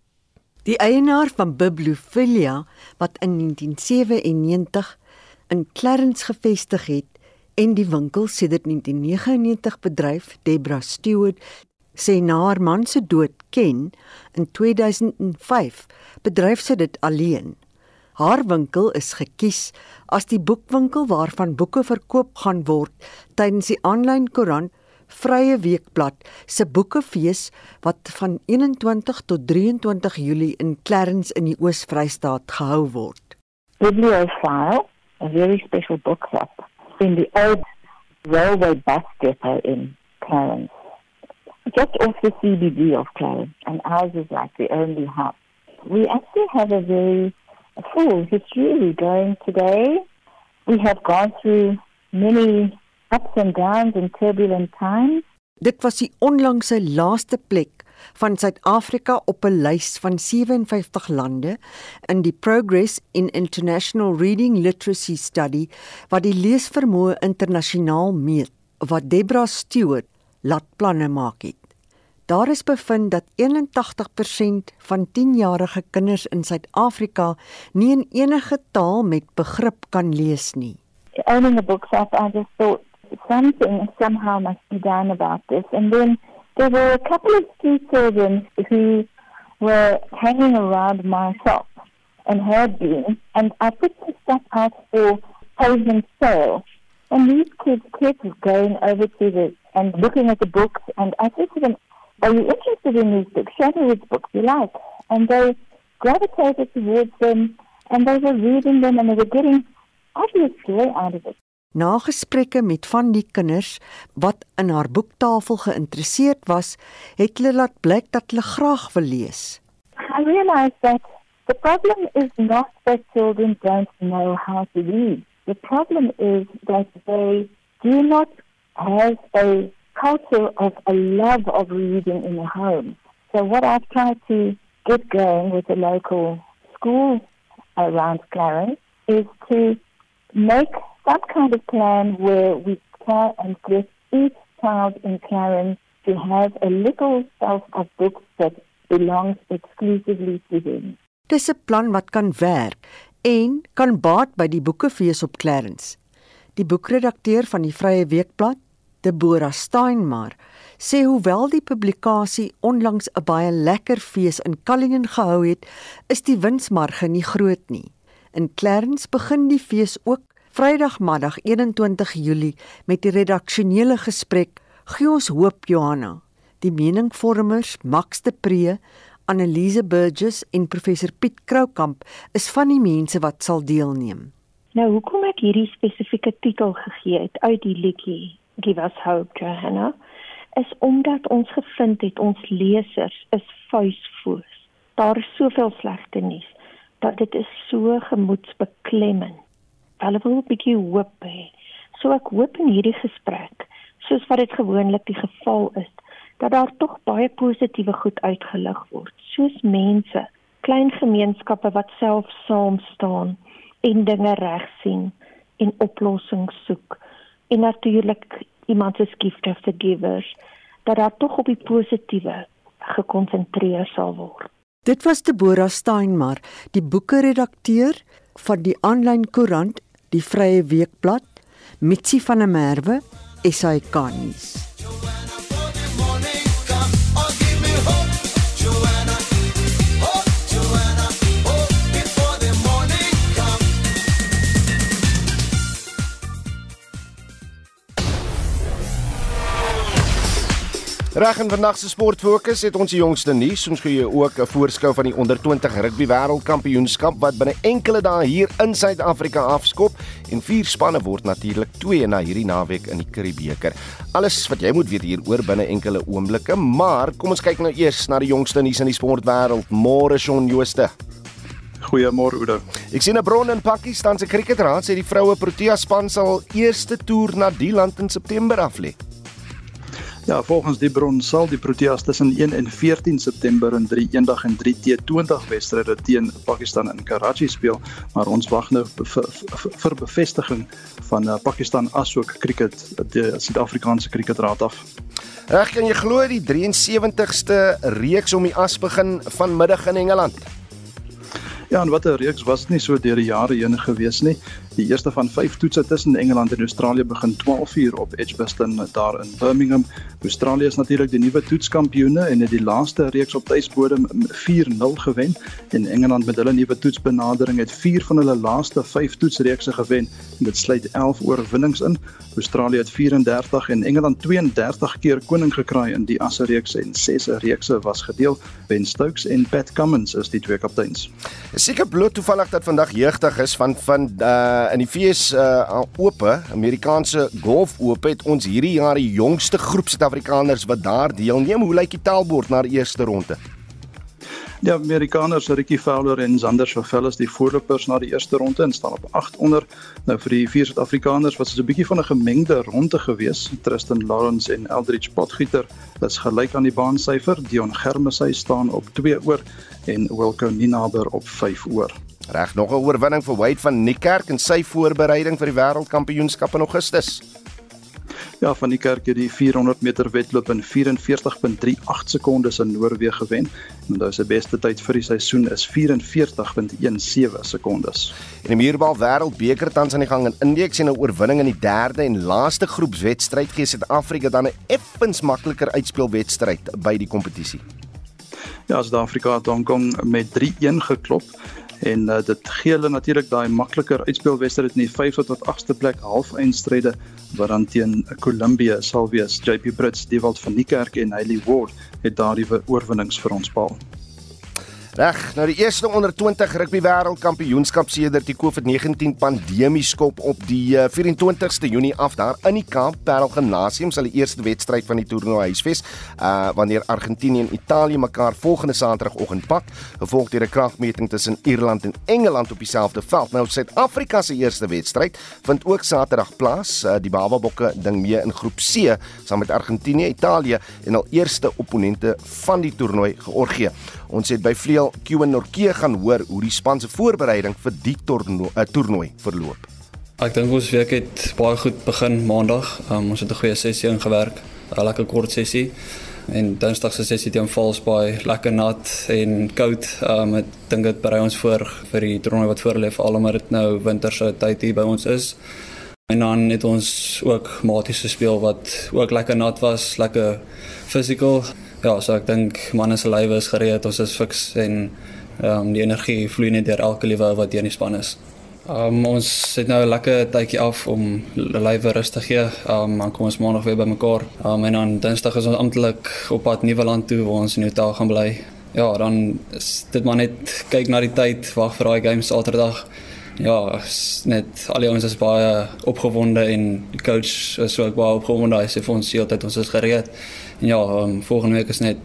Die eienaar van Bibliophilia wat in 1997 in Clarence gevestig het en die winkel sedert 1999 bedryf, Debra Stewart, sê na haar man se dood ken in 2005 bedryf sy dit alleen. Haar winkel is gekies as die boekwinkel waarvan boeke verkoop gaan word tydens die aanlyn koerant Vrye Weekblad se boekefees wat van 21 tot 23 Julie in Clarence in die Oos-Vrystaat gehou word. Bibliophile, a very special book club in the old railway bus depot in Clarence. Just off the CBD of Clarence, and ours is like the only hub. We actually have a very full history. We're going today. We have gone through many ups and downs in turbulent times. Dit was die onlangse laaste plek van Suid-Afrika op 'n lys van 57 lande in die Progress in International Reading Literacy Study wat die leesvermoë internasionaal meet wat Debra Stewart laat planne maak het. Daar is bevind dat 81% van 10-jarige kinders in Suid-Afrika nie in enige taal met begrip kan lees nie. Owning a book I just thought something somehow must be done about this. And then there were a couple of street children who were hanging around my shop and had been, and I put the stuff out for pavement sale. And these kids kept going over to the and looking at the books, and I said to them, "Are you interested in these books? Show me which books you like." And they gravitated towards them, and they were reading them, and they were getting obvious joy out of it. Na gesprekke met van die kinders wat in haar boektafel geïnteresseerd was, het hulle laat blyk dat hulle graag wil lees. I realized that the problem is not that children don't know how to read. The problem is that they do not have a culture of a love of reading in the home. So what I've tried to get going with the local school around Clarence is to make some kind of plan where we try and get each child in Clarence to have a little shelf of books that belongs exclusively to them. Dis 'n plan wat kan werk en kan baat by die boekefees op Clarence. Die boekredakteur van die Vrye Weekblad, Deborah Steinmar, sê hoewel die publikasie onlangs 'n baie lekker fees in Kallingen gehou het, is die winsmarge nie groot nie. In Clarence begin die fees ook Vrydagmiddag 21 Julie met die redaksionele gesprek gee ons hoop Johanna. Die meningvormers Max de Pre, Annelise Burgess en professor Piet Kroukamp is van die mense wat sal deelneem. Nou hoekom ek hierdie spesifieke titel gegee het uit die liedjie Give Us Hope Johanna is omdat ons gevind het ons lesers is vuisvoos. Daar is soveel slegte nuus dat dit is so gemoedsbeklemmend. Hulle wil 'n bietjie hoop hê. So ek hoop in hierdie gesprek, soos wat dit gewoonlik die geval is, dat daar tog baie positiewe goed uitgelig word, soos mense, klein gemeenskappe wat self saam staan en dinge reg sien en oplossings soek en natuurlik iemand se gift of the givers dat daar tog op die positiewe gekonsentreer sal word. Dit was Deborah Steinmar, die boeke-redakteur van die aanlyn koerant Die Vrye Weekblad, Mitsi van der Merwe, SAK nuus. Reg en vandag se sportfokus het ons die jongste nuus. Ons gee jou ook 'n voorskou van die onder 20 rugby wêreldkampioenskap wat binne enkele dae hier in Suid-Afrika afskop en vier spanne word natuurlik twee na hierdie naweek in die Curriebeeker. Alles wat jy moet weet hieroor binne enkele oomblikke, maar kom ons kyk nou eers na die jongste nuus in die sportwêreld. Môre Shaun Jooste. Goeiemôre Oude. Ek sien 'n bron in Pakistan se kriketraad sê die vroue Protea span sal eerste toer na die land in September aflê. Ja, volgens die bron sal die Proteas tussen 1 en 14 September in 3 eendag en 3 T20 wedstryde teen Pakistan in Karachi speel, maar ons wag nou vir, vir, vir bevestiging van uh, Pakistan asook cricket die Suid-Afrikaanse kriketraad af. Reg, kan jy glo die 73ste reeks om die as begin vanmiddag in Engeland? Ja, en wat 'n reeks was dit nie so deur die jare heen gewees nie. Die eerste van 5 toetse tussen Engeland en Australië begin 12uur op Edgbaston daar in Birmingham. Australië is natuurlik die nuwe toetskampioene en het die laaste reeks op tuisbodem 4-0 gewen en Engeland met hulle nuwe toetsbenadering het 4 van hulle laaste 5 toetsreekse gewen en dit sluit 11 oorwinnings in. Australië het 34 en Engeland 32 keer koning gekraai in die asse reeks en 6 reekse was gedeel. Ben Stokes en Pat Cummins is die twee kapteins. Seker bloot toevallig dat vandag jeugdig is van van uh, in die FS uh, Ope, Amerikaanse Golf Ope het ons hierdie jaar die jongste groep Suid-Afrikaners wat daar deelneem. Hoe lyk die tellbord na die eerste ronde? Die Amerikaners Ricky Fowler en Xander Schauffele is die voorlopers na die eerste ronde en staan op 8 onder. Nou vir die vier Suid-Afrikaners was dit 'n bietjie van 'n gemengde ronde gewees. Tristan Lawrence en Eldridge Potgieter is gelyk aan die baansyfer. Dion Germesy staan op 2 oor en Wilco Ninaber op 5 oor. Reg nog 'n oorwinning vir Wade van Niekerk in sy voorbereiding vir die Wêreldkampioenskap in Augustus. Ja, van die kerk het die 400 meter wedloop in 44.38 sekondes in Noorwe gewen. En nou sy beste tyd vir die seisoen is 44.17 sekondes. En die muurbal wêreldbeker tans aan die gang in Indië sien 'n oorwinning in die derde en laaste groepswedstryd gee Suid-Afrika dan 'n effens makliker uitspelwedstryd by die kompetisie. Ja, Suid-Afrika het Hong Kong met 3-1 geklop en uh, dit gee hulle natuurlik daai makliker uitspelwedstryd in die 5de tot 8ste plek halfeindstryde wat dan teen Colombia sal wees. JP Brits, Dewald van Niekerk en Hailey Ward het daardie oorwinnings vir ons behaal. Reg, nou die eerste onder 20 rugby wêreldkampioenskap sedert die COVID-19 pandemie skop op die 24ste eh, Junie af daar in die Kaap Parel Gimnasium sal die eerste wedstryd van die toernooi huisves, uh wanneer Argentinië en Italië mekaar volgende Saterdagoggend pak, gevolg deur 'n kragmeting tussen Ierland en Engeland op dieselfde veld. Nou Suid-Afrika se eerste wedstryd vind ook Saterdag plaas. Uh, die Bababokke ding mee in groep C saam met Argentinië, Italië en al eerste opponente van die toernooi Georgië. Ons het by Vleel Qen Norke gaan hoor hoe die span se voorbereiding vir die uh, toernooi verloop. Ek dink ons week het baie goed begin maandag. Um, ons het 'n goeie sessie ingewerk, 'n lekker kort sessie. En Dinsdag se sessie teen Valsbaai, lekker nat en koud. Um, ek dink dit berei ons voor vir die toernooi wat voor lê, veral omdat dit nou winterse tyd hier by ons is. En dan het ons ook maties gespeel wat ook lekker nat was, lekker physical. Ja, so ek dink manne se lywe is gereed, ons is fiks en ehm um, die energie vloei net deur elke liewe wat hier in die span is. Um, ons het nou 'n lekker tydjie af om lywe rus te gee. Um, dan kom ons maandag weer bymekaar. Um, en dan Dinsdag is ons amptelik op pad Nieuweland toe waar ons in 'n hotel gaan bly. Ja, dan is dit maar net kyk na die tyd, wag vir daai game Saterdag ja, net al die ons is baie opgewonde en die coach is ook baie opgewonde. Hy sê vir ons heeltyd ons is gereed. Ja, um, volgende week is net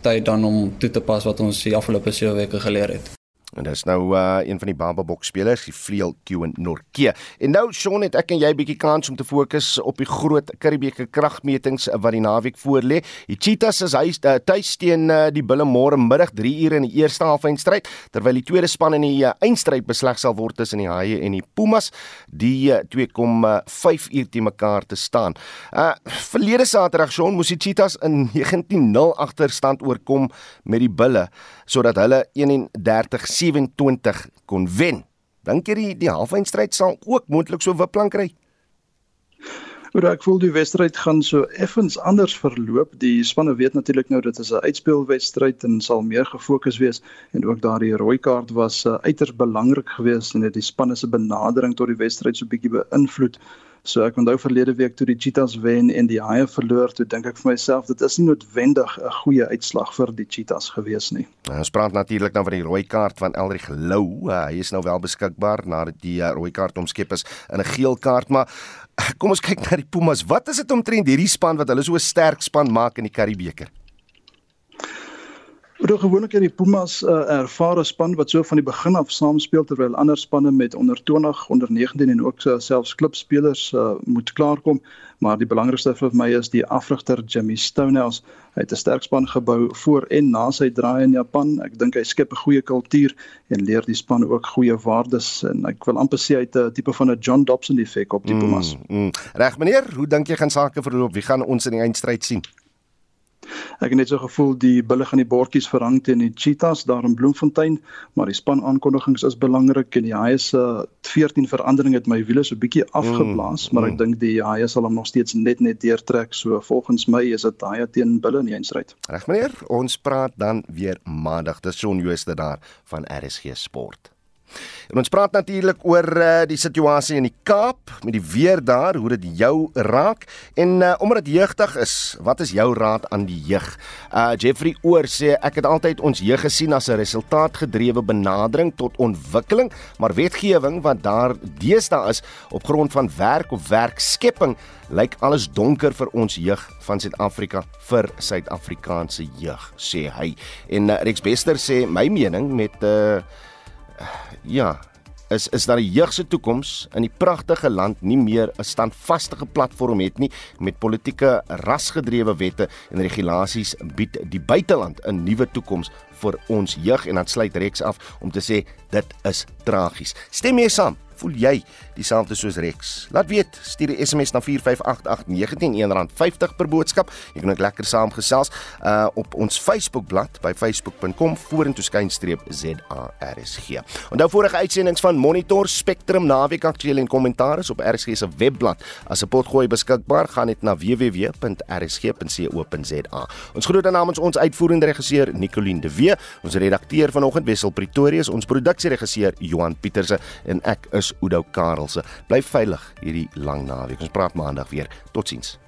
tyd dan om toe te pas wat ons die afgelope 7 weke geleer het. En dis nou uh een van die Bambabok spelers, die vleuel Kewen Norke. En nou Shaun het ek en jy bietjie kans om te fokus op die groot Karibeeke kragmetings wat die naweek voorlê. Die Cheetahs is hy uh, tuis teen uh, die Bulle môre middag 3 ure in die eerste halfeindstryd, terwyl die tweede span in die uh, eindstryd besleg sal word tussen die Haie en die Pumas. Die uh, twee kom uh, 5 uur te mekaar te staan. Uh verlede Saterdag Shaun moes die Cheetahs in *laughs* 19-0 agterstand oorkom met die Bulle sodat hulle 31 27 kon wen. Dink jy die, die halfeindstryd sal ook moontlik so wipplank kry? Oor ek voel die wedstryd gaan so effens anders verloop. Die spanne weet natuurlik nou dit is 'n uitspelwedstryd en sal meer gefokus wees en ook daardie rooi kaart was uh, uiters belangrik geweest en dit die spanne se benadering tot die wedstryd so bietjie beïnvloed. So ek onthou verlede week toe die Cheetahs wen en die Haie verloor, toe dink ek vir myself dit is nie noodwendig 'n goeie uitslag vir die Cheetahs gewees nie. Nou, ons praat natuurlik nou van die rooi kaart van Eldrick Lou. Uh, hy is nou wel beskikbaar nadat die uh, rooi kaart omskep is in 'n geel kaart, maar *laughs* kom ons kyk na die Pumas. Wat is dit omtrent hierdie span wat hulle so 'n sterk span maak in die Karibebeker? Oor gewoonlik het die Pumas 'n uh, ervare span wat so van die begin af saam speel terwyl ander spanne met onder 20, onder 19 en ook uh, selfs klubspelers uh, moet klaarkom, maar die belangrikste vir my is die afrigter Jimmy Stonehouse. Hy het 'n sterk span gebou voor en na sy draai in Japan. Ek dink hy skep 'n goeie kultuur en leer die span ook goeie waardes en ek wil amper sê hy het 'n tipe van 'n John Dobson effek op die Pumas. Mm, mm. Reg meneer, hoe dink jy gaan sake verloop? Wie gaan ons in die eindstryd sien? Ek het net so gevoel die bulle gaan die bordjies verhang teen die cheetahs daar in Bloemfontein, maar die span aankondigings is belangrik en die haie se 14 verandering het my wiele so bietjie afgeblaas, mm, maar ek mm. dink die haie sal hom nog steeds net net deurtrek. So volgens my is dit haie teen bulle in die eindstryd. Reg meneer, ons praat dan weer maandag. Dis Shaun Jooste daar van RSG Sport. En ons praat natuurlik oor uh, die situasie in die Kaap met die weer daar, hoe dit jou raak en uh, omdat dit jeugdig is, wat is jou raad aan die jeug? Uh Jeffrey Oor sê ek het altyd ons jeug gesien as 'n resultaatgedrewe benadering tot ontwikkeling, maar wetgewing wat daar deesdae is op grond van werk of werkskepping lyk alles donker vir ons jeug van Suid-Afrika vir Suid-Afrikaanse jeug sê hy. En uh, Rex Bester sê my mening met 'n uh, ja, is is dat die jeug se toekoms in die pragtige land nie meer 'n standvaste platform het nie met politieke rasgedrewe wette en regulasies bied die buiteland 'n nuwe toekoms vir ons jeug en dan sluit Rex af om te sê dit is tragies. Stem mee saam voel jy dieselfde soos Rex? Laat weet, stuur 'n SMS na 4588919 R50 per boodskap. Jy kan ook lekker saamgesels uh op ons Facebookblad by facebook.com vorentoe skynstreep ZARSG. Onthou vorige uitsendings van Monitor Spectrum naweek aktueel en kommentaar is op RSG se webblad as 'n potgooi beskikbaar. Gaan net na www.rsg.co.za. Ons groet namens ons uitvoerende regisseur Nicoline de Wee, ons redakteur vanoggend Wessel Pretorius, ons produksieregisseur Johan Pieterse en ek is is Oudo Karelse. Bly veilig hierdie lang naweek. Ons praat maandag weer. Totsiens.